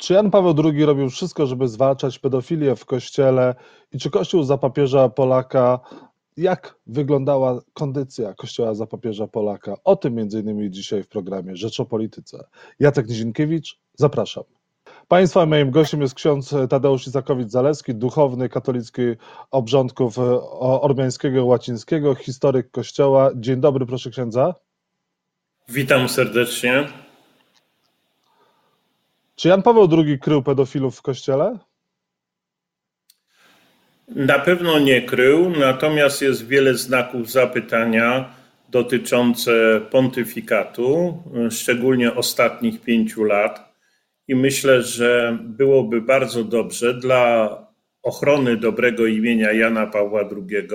Czy Jan Paweł II robił wszystko, żeby zwalczać pedofilię w kościele i czy Kościół za papieża Polaka, jak wyglądała kondycja Kościoła za papieża Polaka? O tym innymi dzisiaj w programie Rzecz o Polityce. Jacek Nizinkiewicz, zapraszam. Państwa moim gościem jest ksiądz Tadeusz Izakowicz-Zaleski, duchowny katolickich obrządków ormiańskiego łacińskiego, historyk Kościoła. Dzień dobry, proszę księdza. Witam serdecznie. Czy Jan Paweł II krył pedofilów w kościele? Na pewno nie krył, natomiast jest wiele znaków zapytania dotyczące pontyfikatu, szczególnie ostatnich pięciu lat. I myślę, że byłoby bardzo dobrze dla ochrony dobrego imienia Jana Pawła II,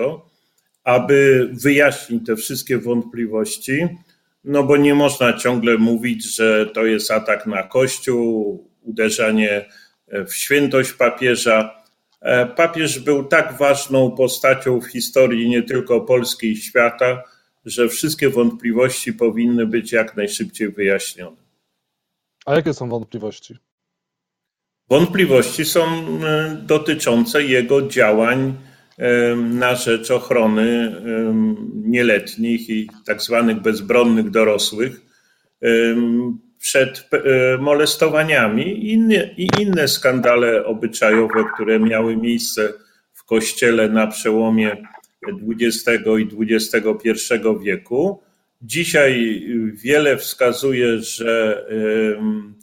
aby wyjaśnić te wszystkie wątpliwości no bo nie można ciągle mówić, że to jest atak na Kościół, uderzenie w świętość papieża. E, papież był tak ważną postacią w historii nie tylko Polski i świata, że wszystkie wątpliwości powinny być jak najszybciej wyjaśnione. A jakie są wątpliwości? Wątpliwości są e, dotyczące jego działań na rzecz ochrony nieletnich i tak zwanych bezbronnych dorosłych przed e, molestowaniami i inne, i inne skandale obyczajowe, które miały miejsce w kościele na przełomie XX i XXI wieku. Dzisiaj wiele wskazuje, że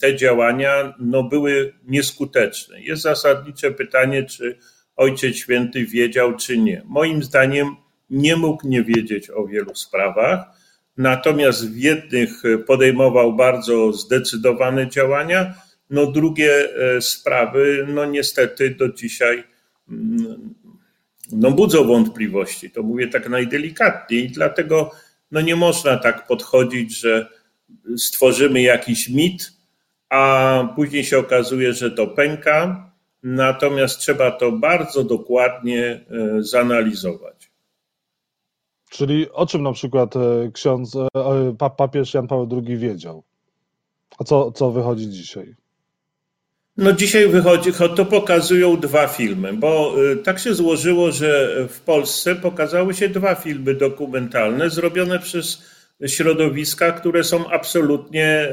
te działania no, były nieskuteczne. Jest zasadnicze pytanie, czy Ojciec Święty wiedział czy nie. Moim zdaniem nie mógł nie wiedzieć o wielu sprawach, natomiast w jednych podejmował bardzo zdecydowane działania, no drugie e, sprawy, no niestety do dzisiaj mm, no budzą wątpliwości. To mówię tak najdelikatniej, dlatego no nie można tak podchodzić, że stworzymy jakiś mit, a później się okazuje, że to pęka natomiast trzeba to bardzo dokładnie e, zanalizować. Czyli o czym na przykład e, ksiądz, e, papież Jan Paweł II wiedział? A co, co wychodzi dzisiaj? No dzisiaj wychodzi, to pokazują dwa filmy, bo tak się złożyło, że w Polsce pokazały się dwa filmy dokumentalne zrobione przez środowiska, które są absolutnie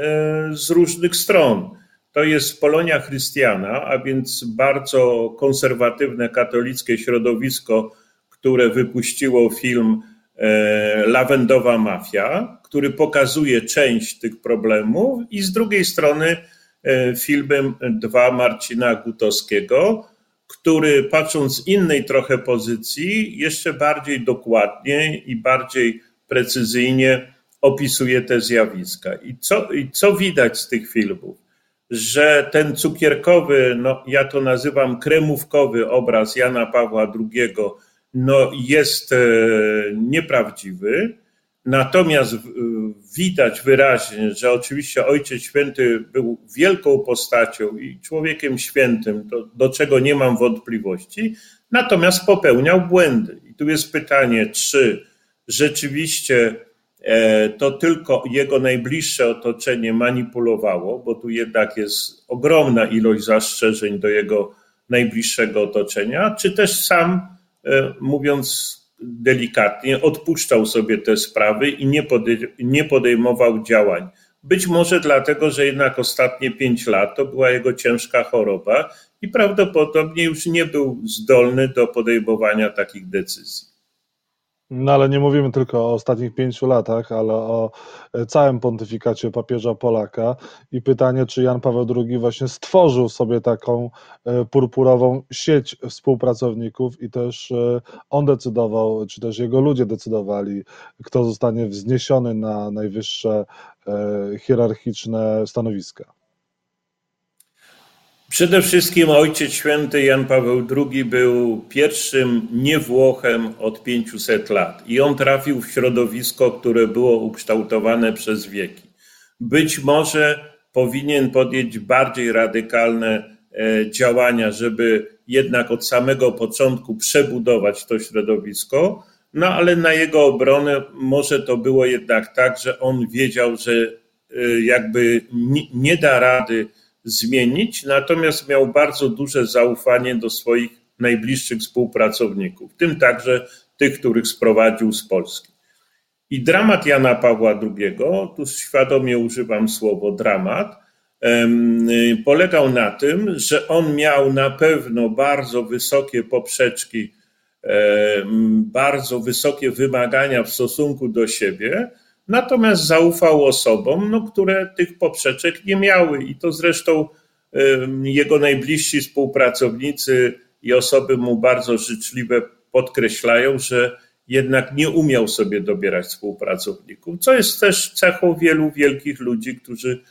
z różnych stron. To jest Polonia Chrystiana, a więc bardzo konserwatywne katolickie środowisko, które wypuściło film e, Lawendowa Mafia, który pokazuje część tych problemów, i z drugiej strony e, filmem dwa Marcina Gutowskiego, który patrząc z innej trochę pozycji, jeszcze bardziej dokładnie i bardziej precyzyjnie opisuje te zjawiska. I co, i co widać z tych filmów? Że ten cukierkowy, no ja to nazywam kremówkowy obraz Jana Pawła II, no jest e, nieprawdziwy. Natomiast widać wyraźnie, że oczywiście Ojciec Święty był wielką postacią i człowiekiem świętym, do, do czego nie mam wątpliwości, natomiast popełniał błędy. I tu jest pytanie, czy rzeczywiście E, to tylko jego najbliższe otoczenie manipulowało, bo tu jednak jest ogromna ilość zastrzeżeń do jego najbliższego otoczenia, czy też sam, e, mówiąc delikatnie, odpuszczał sobie te sprawy i nie podejmował działań. Być może dlatego, że jednak ostatnie pięć lat to była jego ciężka choroba i prawdopodobnie już nie był zdolny do podejmowania takich decyzji. No ale nie mówimy tylko o ostatnich pięciu latach, ale o e, całym pontyfikacie papieża Polaka i pytanie, czy Jan Paweł II właśnie stworzył sobie taką e, purpurową sieć współpracowników i też e, on decydował, czy też jego ludzie decydowali, kto zostanie wzniesiony na najwyższe hierarchiczne stanowiska. Przede wszystkim Ojciec Święty Jan Paweł II był pierwszym niewłochem od 500 lat i on trafił w środowisko, które było ukształtowane przez wieki. Być może powinien podjąć bardziej radykalne e, działania, żeby jednak od samego początku przebudować to środowisko, no ale na jego obronę może to było jednak tak, że on wiedział, że e, jakby nie da rady zmienić, natomiast miał bardzo duże zaufanie do swoich najbliższych współpracowników, w tym także tych, których sprowadził z Polski. I dramat Jana Pawła II, tu świadomie używam słowo dramat, polegał na tym, że on miał na pewno bardzo wysokie poprzeczki, bardzo wysokie wymagania w stosunku do siebie, natomiast zaufał osobom, no, które tych poprzeczek nie miały. I to zresztą jego najbliżsi współpracownicy i osoby mu bardzo życzliwe podkreślają, że jednak nie umiał sobie dobierać współpracowników, co jest też cechą wielu wielkich ludzi, którzy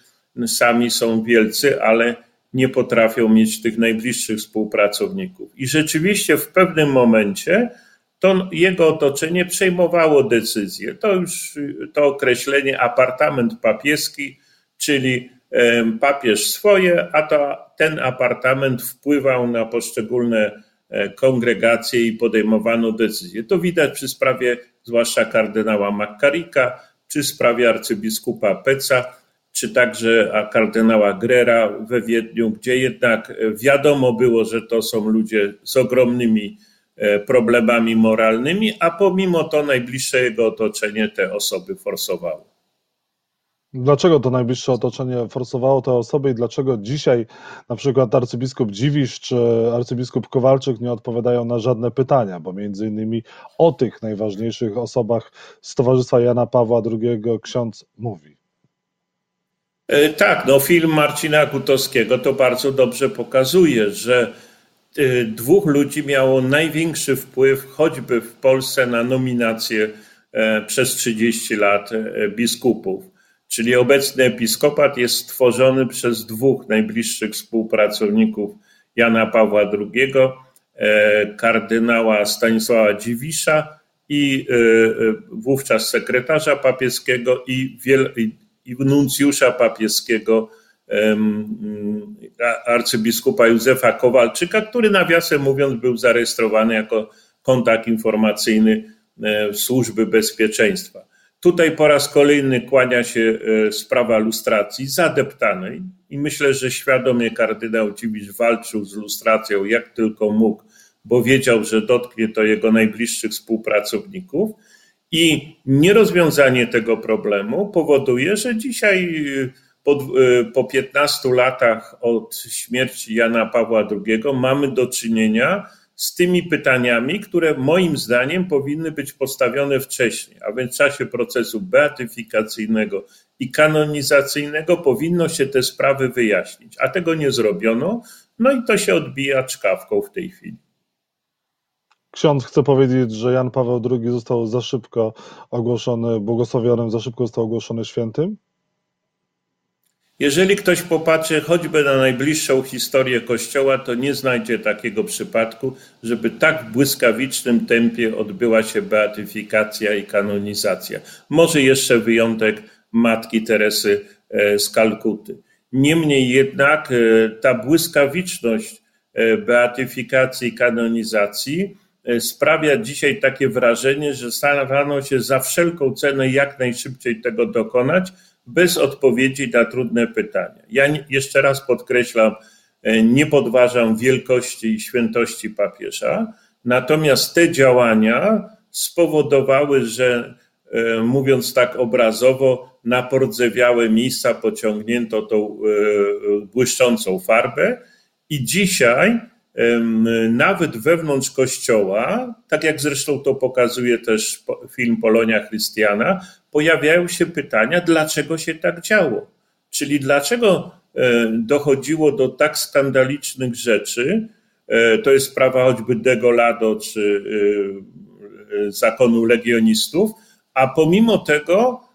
sami są wielcy, ale nie potrafią mieć tych najbliższych współpracowników. I rzeczywiście w pewnym momencie to jego otoczenie przejmowało decyzje. To już to określenie apartament papieski, czyli papież swoje, a to ten apartament wpływał na poszczególne e, kongregacje i podejmowano decyzje. To widać przy sprawie zwłaszcza kardynała Makkarika, czy sprawie arcybiskupa Peca, czy także kardynała Grera we Wiedniu, gdzie jednak wiadomo było, że to są ludzie z ogromnymi e, problemami moralnymi, a pomimo to najbliższe jego otoczenie te osoby forsowało. Dlaczego to najbliższe otoczenie forsowało te osoby i dlaczego dzisiaj na przykład arcybiskup Dziwisz czy arcybiskup Kowalczyk nie odpowiadają na żadne pytania, bo między innymi o tych najważniejszych osobach z Towarzystwa Jana Pawła II ksiądz mówi. E, tak, no film Marcina Gutowskiego to bardzo dobrze pokazuje, że e, dwóch ludzi miało największy wpływ choćby w Polsce na nominację e, przez 30 lat biskupów. Czyli obecny episkopat jest stworzony przez dwóch najbliższych współpracowników Jana Pawła II, kardynała Stanisława Dziwisza i wówczas sekretarza papieskiego i, wiel, i nuncjusza papieskiego arcybiskupa Józefa Kowalczyka, który nawiasem mówiąc był zarejestrowany jako kontakt informacyjny e, służby bezpieczeństwa. Tutaj po raz kolejny kłania się e, sprawa lustracji zadeptanej i myślę, że świadomie kardynał Dziwisz walczył z lustracją jak tylko mógł, bo wiedział, że dotknie to jego najbliższych współpracowników i nierozwiązanie tego problemu powoduje, że dzisiaj po, po 15 latach od śmierci Jana Pawła II mamy do czynienia z tymi pytaniami, które moim zdaniem powinny być postawione wcześniej, a więc w czasie procesu beatyfikacyjnego i kanonizacyjnego powinno się te sprawy wyjaśnić, a tego nie zrobiono, no i to się odbija czkawką w tej chwili. Ksiądz chce powiedzieć, że Jan Paweł II został za szybko ogłoszony błogosławionym, za szybko został ogłoszony świętym? Jeżeli ktoś popatrzy choćby na najbliższą historię Kościoła, to nie znajdzie takiego przypadku, żeby tak w błyskawicznym tempie odbyła się beatyfikacja i kanonizacja. Może jeszcze wyjątek matki Teresy e, z Kalkuty. Niemniej jednak e, ta błyskawiczność e, beatyfikacji i kanonizacji sprawia dzisiaj takie wrażenie, że starano się za wszelką cenę jak najszybciej tego dokonać, bez odpowiedzi na trudne pytania. Ja jeszcze raz podkreślam, e, nie podważam wielkości i świętości papieża, natomiast te działania spowodowały, że e, mówiąc tak obrazowo, na pordzewiałe miejsca pociągnięto tą błyszczącą farbę i dzisiaj nawet wewnątrz kościoła, tak jak zresztą to pokazuje też film Polonia Chrystiana, pojawiają się pytania, dlaczego się tak działo. Czyli dlaczego e, dochodziło do tak skandalicznych rzeczy, e, to jest sprawa choćby Degolado czy e, zakonu legionistów, a pomimo tego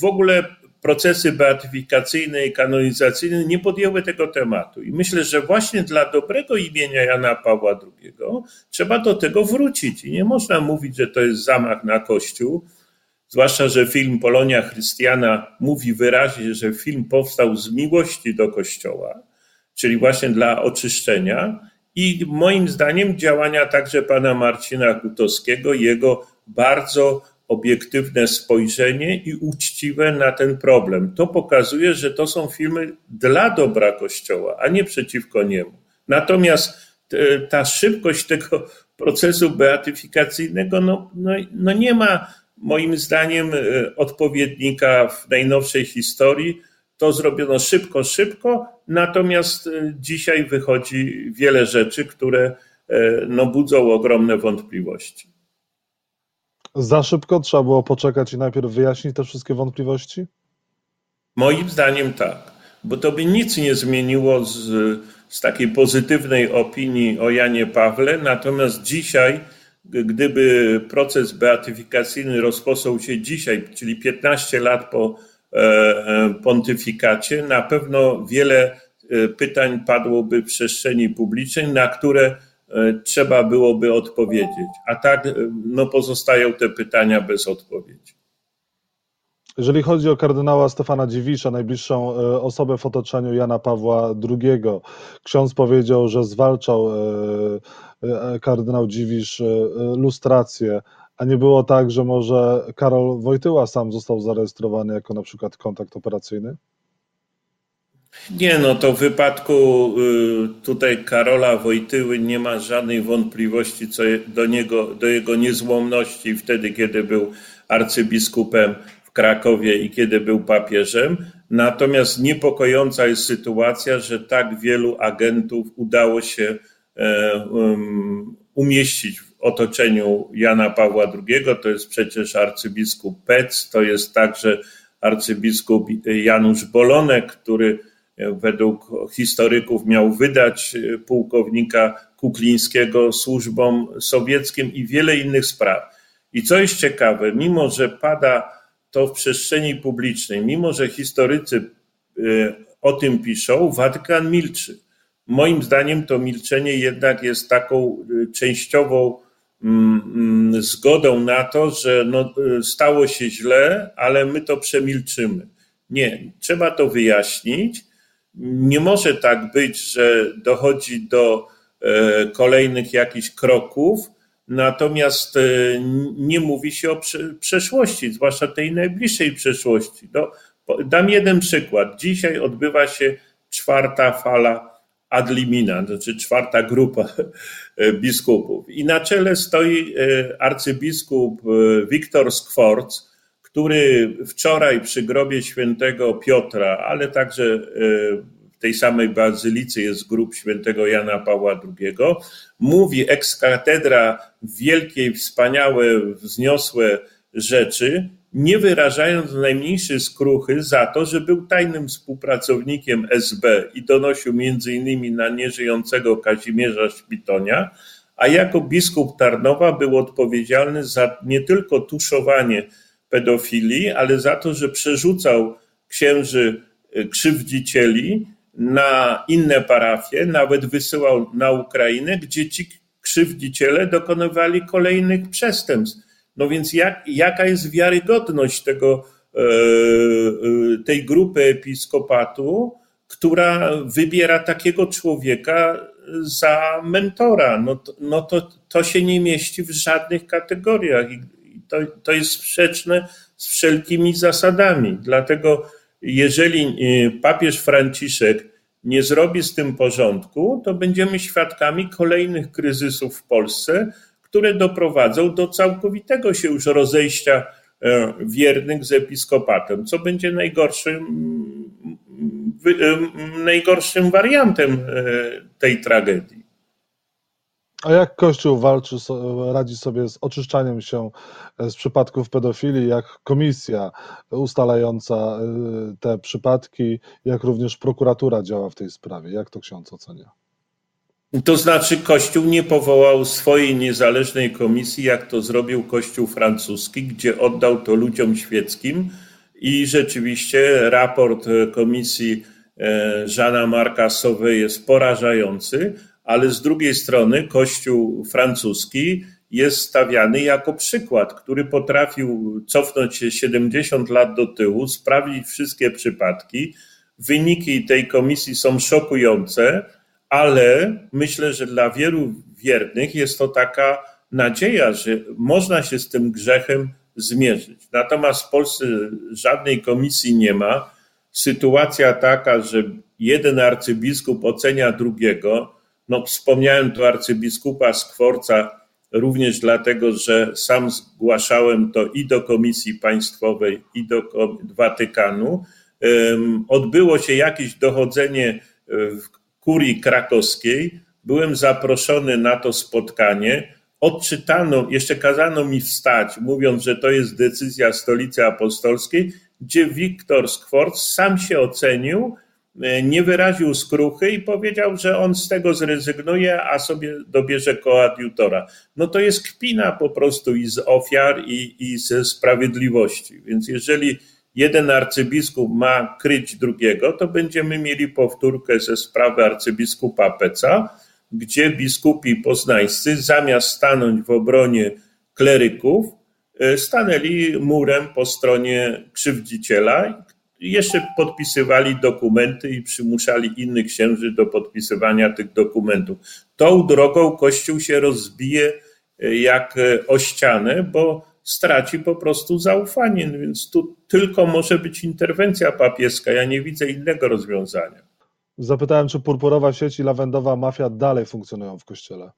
w ogóle procesy beatyfikacyjne i kanonizacyjne nie podjęły tego tematu. I myślę, że właśnie dla dobrego imienia Jana Pawła II trzeba do tego wrócić. I nie można mówić, że to jest zamach na Kościół, zwłaszcza, że film Polonia Chrystiana mówi wyraźnie, że film powstał z miłości do Kościoła, czyli właśnie dla oczyszczenia. I moim zdaniem działania także pana Marcina Gutowskiego, jego bardzo obiektywne spojrzenie i uczciwe na ten problem. To pokazuje, że to są filmy dla dobra Kościoła, a nie przeciwko niemu. Natomiast ta szybkość tego procesu beatyfikacyjnego no, no, no nie ma moim zdaniem odpowiednika w najnowszej historii. To zrobiono szybko, szybko, natomiast dzisiaj wychodzi wiele rzeczy, które no, budzą ogromne wątpliwości. Za szybko trzeba było poczekać i najpierw wyjaśnić te wszystkie wątpliwości? Moim zdaniem tak, bo to by nic nie zmieniło z, z takiej pozytywnej opinii o Janie Pawle. Natomiast dzisiaj, gdyby proces beatyfikacyjny rozpoczął się dzisiaj, czyli 15 lat po e, e, pontyfikacie, na pewno wiele e, pytań padłoby w przestrzeni publicznej, na które trzeba byłoby odpowiedzieć. A tak e, no, pozostają te pytania bez odpowiedzi. Jeżeli chodzi o kardynała Stefana Dziwisza, najbliższą e, osobę w otoczeniu Jana Pawła II, ksiądz powiedział, że zwalczał kardynał Dziwisz lustrację, a nie było tak, że może Karol Wojtyła sam został zarejestrowany jako na przykład kontakt operacyjny? Nie, no to w wypadku y, tutaj Karola Wojtyły nie ma żadnej wątpliwości co do, niego, do jego niezłomności wtedy, kiedy był arcybiskupem w Krakowie i kiedy był papieżem. Natomiast niepokojąca jest sytuacja, że tak wielu agentów udało się e, um, umieścić w otoczeniu Jana Pawła II. To jest przecież arcybiskup Pec, to jest także arcybiskup Janusz Bolonek, który według historyków miał wydać e, pułkownika Kuklińskiego służbom sowieckim i wiele innych spraw. I co jest ciekawe, mimo że pada to w przestrzeni publicznej, mimo że historycy e, o tym piszą, Watykan milczy. Moim zdaniem to milczenie jednak jest taką e, częściową mm, mm, zgodą na to, że no, stało się źle, ale my to przemilczymy. Nie, trzeba to wyjaśnić nie może tak być, że dochodzi do e, kolejnych jakichś kroków, natomiast e, nie mówi się o przeszłości, zwłaszcza tej najbliższej przeszłości. No, dam jeden przykład. Dzisiaj odbywa się czwarta fala ad limina, znaczy czwarta grupa e, biskupów. I na czele stoi arcybiskup Wiktor Skworc, który wczoraj przy grobie świętego Piotra, ale także e, w tej samej bazylicy jest grób świętego Jana Pawła II, mówi ex katedra wielkie, wspaniałe, wzniosłe rzeczy, nie wyrażając najmniejszej skruchy za to, że był tajnym współpracownikiem SB i donosił między innymi na nieżyjącego Kazimierza Szpitonia, a jako biskup Tarnowa był odpowiedzialny za nie tylko tuszowanie pedofilii, ale za to, że przerzucał księży y, krzywdzicieli na inne parafie, nawet wysyłał na Ukrainę, gdzie ci krzywdziciele dokonywali kolejnych przestępstw. No więc jak, jaka jest wiarygodność tego, e, e, tej grupy episkopatu, która wybiera takiego człowieka za mentora? No to, no to, to się nie mieści w żadnych kategoriach to, to jest sprzeczne z wszelkimi zasadami. Dlatego, jeżeli y, papież Franciszek nie zrobi z tym porządku, to będziemy świadkami kolejnych kryzysów w Polsce, które doprowadzą do całkowitego się już rozejścia e, wiernych z episkopatem, co będzie najgorszym, najgorszym wariantem e, tej tragedii. A jak Kościół walczy, radzi sobie z oczyszczaniem się e, z przypadków pedofilii, jak komisja ustalająca e, te przypadki, jak również prokuratura działa w tej sprawie? Jak to ksiądz ocenia? To znaczy, Kościół nie powołał swojej niezależnej komisji, jak to zrobił Kościół francuski, gdzie oddał to ludziom świeckim i rzeczywiście raport komisji e, Żana Marka Sowe jest porażający ale z drugiej strony Kościół francuski jest stawiany jako przykład, który potrafił cofnąć się 70 lat do tyłu, sprawdzić wszystkie przypadki. Wyniki tej komisji są szokujące, ale myślę, że dla wielu wiernych jest to taka nadzieja, że można się z tym grzechem zmierzyć. Natomiast w Polsce żadnej komisji nie ma. Sytuacja taka, że jeden arcybiskup ocenia drugiego. No, wspomniałem tu arcybiskupa Skworca również dlatego, że sam zgłaszałem to i do Komisji Państwowej, i do Watykanu. Odbyło się jakieś dochodzenie w kurii krakowskiej. Byłem zaproszony na to spotkanie. Odczytano, jeszcze kazano mi wstać, mówiąc, że to jest decyzja Stolicy Apostolskiej, gdzie Wiktor Skworc sam się ocenił, e, nie wyraził skruchy i powiedział, że on z tego zrezygnuje, a sobie dobierze koadjutora. No to jest kpina po prostu i z ofiar, i, i ze sprawiedliwości. Więc jeżeli jeden arcybiskup ma kryć drugiego, to będziemy mieli powtórkę ze sprawy arcybiskupa Peca, gdzie biskupi poznańscy zamiast stanąć w obronie kleryków, e, stanęli murem po stronie krzywdziciela jeszcze podpisywali dokumenty i przymuszali innych księży do podpisywania tych dokumentów. Tą drogą Kościół się rozbije e, jak e, o ścianę, bo straci po prostu zaufanie, więc tu tylko może być interwencja papieska. Ja nie widzę innego rozwiązania. Zapytałem, czy purpurowa sieć i lawendowa mafia dalej funkcjonują w kościele.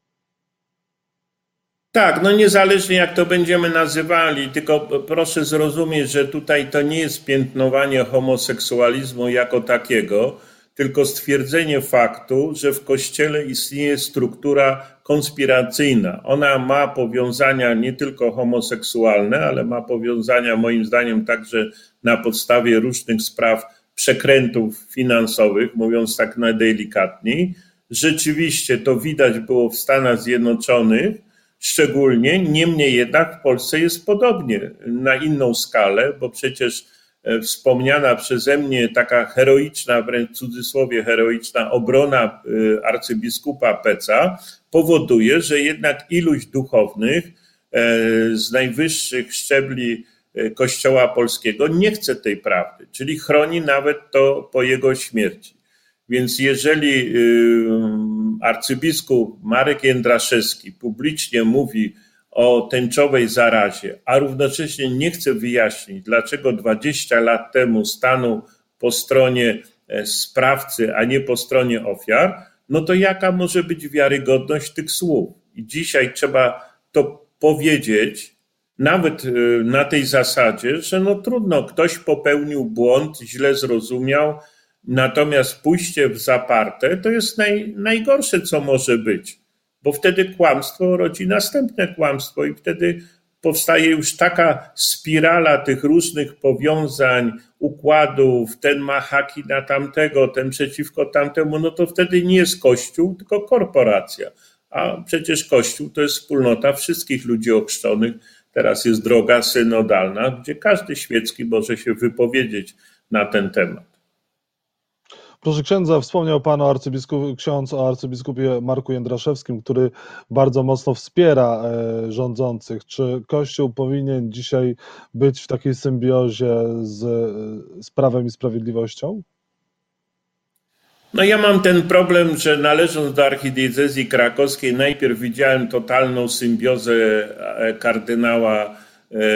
Tak, no niezależnie jak to będziemy nazywali, tylko proszę zrozumieć, że tutaj to nie jest piętnowanie homoseksualizmu jako takiego, tylko stwierdzenie faktu, że w kościele istnieje struktura konspiracyjna. Ona ma powiązania nie tylko homoseksualne, ale ma powiązania moim zdaniem także na podstawie różnych spraw przekrętów finansowych, mówiąc tak najdelikatniej. Rzeczywiście to widać było w Stanach Zjednoczonych, szczególnie, niemniej jednak w Polsce jest podobnie, na inną skalę, bo przecież e, wspomniana przeze mnie taka heroiczna, wręcz w cudzysłowie heroiczna obrona e, arcybiskupa Peca powoduje, że jednak iluś duchownych e, z najwyższych szczebli Kościoła Polskiego nie chce tej prawdy, czyli chroni nawet to po jego śmierci. Więc jeżeli arcybiskup Marek Jędraszewski publicznie mówi o tęczowej zarazie, a równocześnie nie chce wyjaśnić, dlaczego 20 lat temu stanął po stronie e, sprawcy, a nie po stronie ofiar, no to jaka może być wiarygodność tych słów? I dzisiaj trzeba to powiedzieć, nawet y, na tej zasadzie, że no trudno, ktoś popełnił błąd, źle zrozumiał, natomiast pójście w zaparte to jest naj, najgorsze, co może być, bo wtedy kłamstwo rodzi następne kłamstwo i wtedy powstaje już taka spirala tych różnych powiązań, układów, ten ma haki na tamtego, ten przeciwko tamtemu, no to wtedy nie jest Kościół, tylko korporacja. A przecież Kościół to jest wspólnota wszystkich ludzi ochrzczonych, Teraz jest droga synodalna, gdzie każdy świecki może się wypowiedzieć na ten temat. Proszę księdza, wspomniał Pan o arcybiskup, ksiądz o arcybiskupie Marku Jędraszewskim, który bardzo mocno wspiera e, rządzących. Czy Kościół powinien dzisiaj być w takiej symbiozie z, z prawem i sprawiedliwością? No ja mam ten problem, że należąc do archidiecezji krakowskiej, najpierw widziałem totalną symbiozę e, kardynała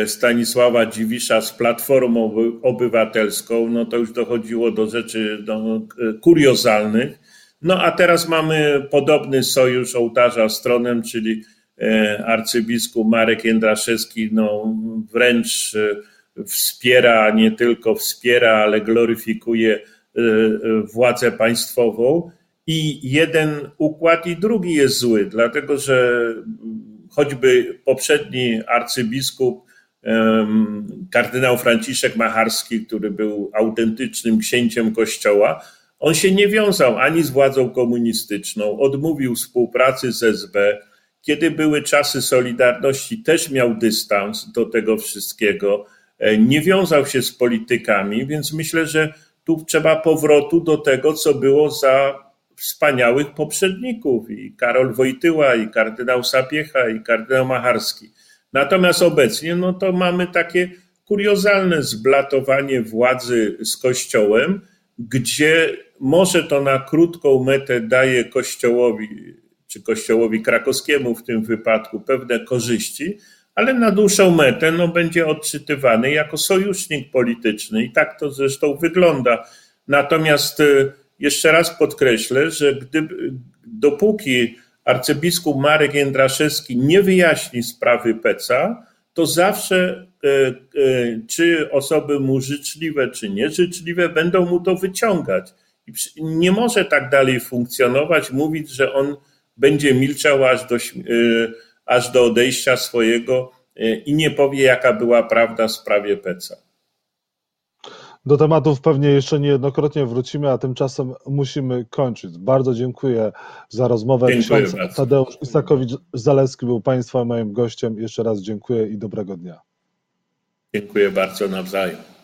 Stanisława Dziwisza z Platformą Obywatelską. No to już dochodziło do rzeczy no, kuriozalnych. No a teraz mamy podobny sojusz ołtarza stronem, czyli e, arcybiskup Marek Jędraszewski no, wręcz wspiera, nie tylko wspiera, ale gloryfikuje władzę państwową i jeden układ i drugi jest zły, dlatego że choćby poprzedni arcybiskup kardynał Franciszek Macharski, który był autentycznym księciem Kościoła, on się nie wiązał ani z władzą komunistyczną, odmówił współpracy z SB. Kiedy były czasy Solidarności, też miał dystans do tego wszystkiego, e, nie wiązał się z politykami, więc myślę, że tu trzeba powrotu do tego, co było za wspaniałych poprzedników i Karol Wojtyła, i kardynał Sapiecha, i kardynał Macharski. Natomiast obecnie no to mamy takie kuriozalne zblatowanie władzy z Kościołem, gdzie może to na krótką metę daje Kościołowi, czy Kościołowi krakowskiemu w tym wypadku pewne korzyści, ale na dłuższą metę no, będzie odczytywany jako sojusznik polityczny i tak to zresztą wygląda. Natomiast y, jeszcze raz podkreślę, że gdyby, dopóki arcybiskup Marek Jędraszewski nie wyjaśni sprawy Peca, to zawsze e, e, czy osoby mu życzliwe, czy nieżyczliwe będą mu to wyciągać. Nie może tak dalej funkcjonować, mówić, że on będzie milczał aż do, e, aż do odejścia swojego i nie powie, jaka była prawda w sprawie Peca. Do tematów pewnie jeszcze niejednokrotnie wrócimy, a tymczasem musimy kończyć. Bardzo dziękuję za rozmowę. Dziękuję Ksiądz bardzo. Tadeusz Isakowicz-Zalewski był Państwa moim gościem. Jeszcze raz dziękuję i dobrego dnia. Dziękuję bardzo nawzajem.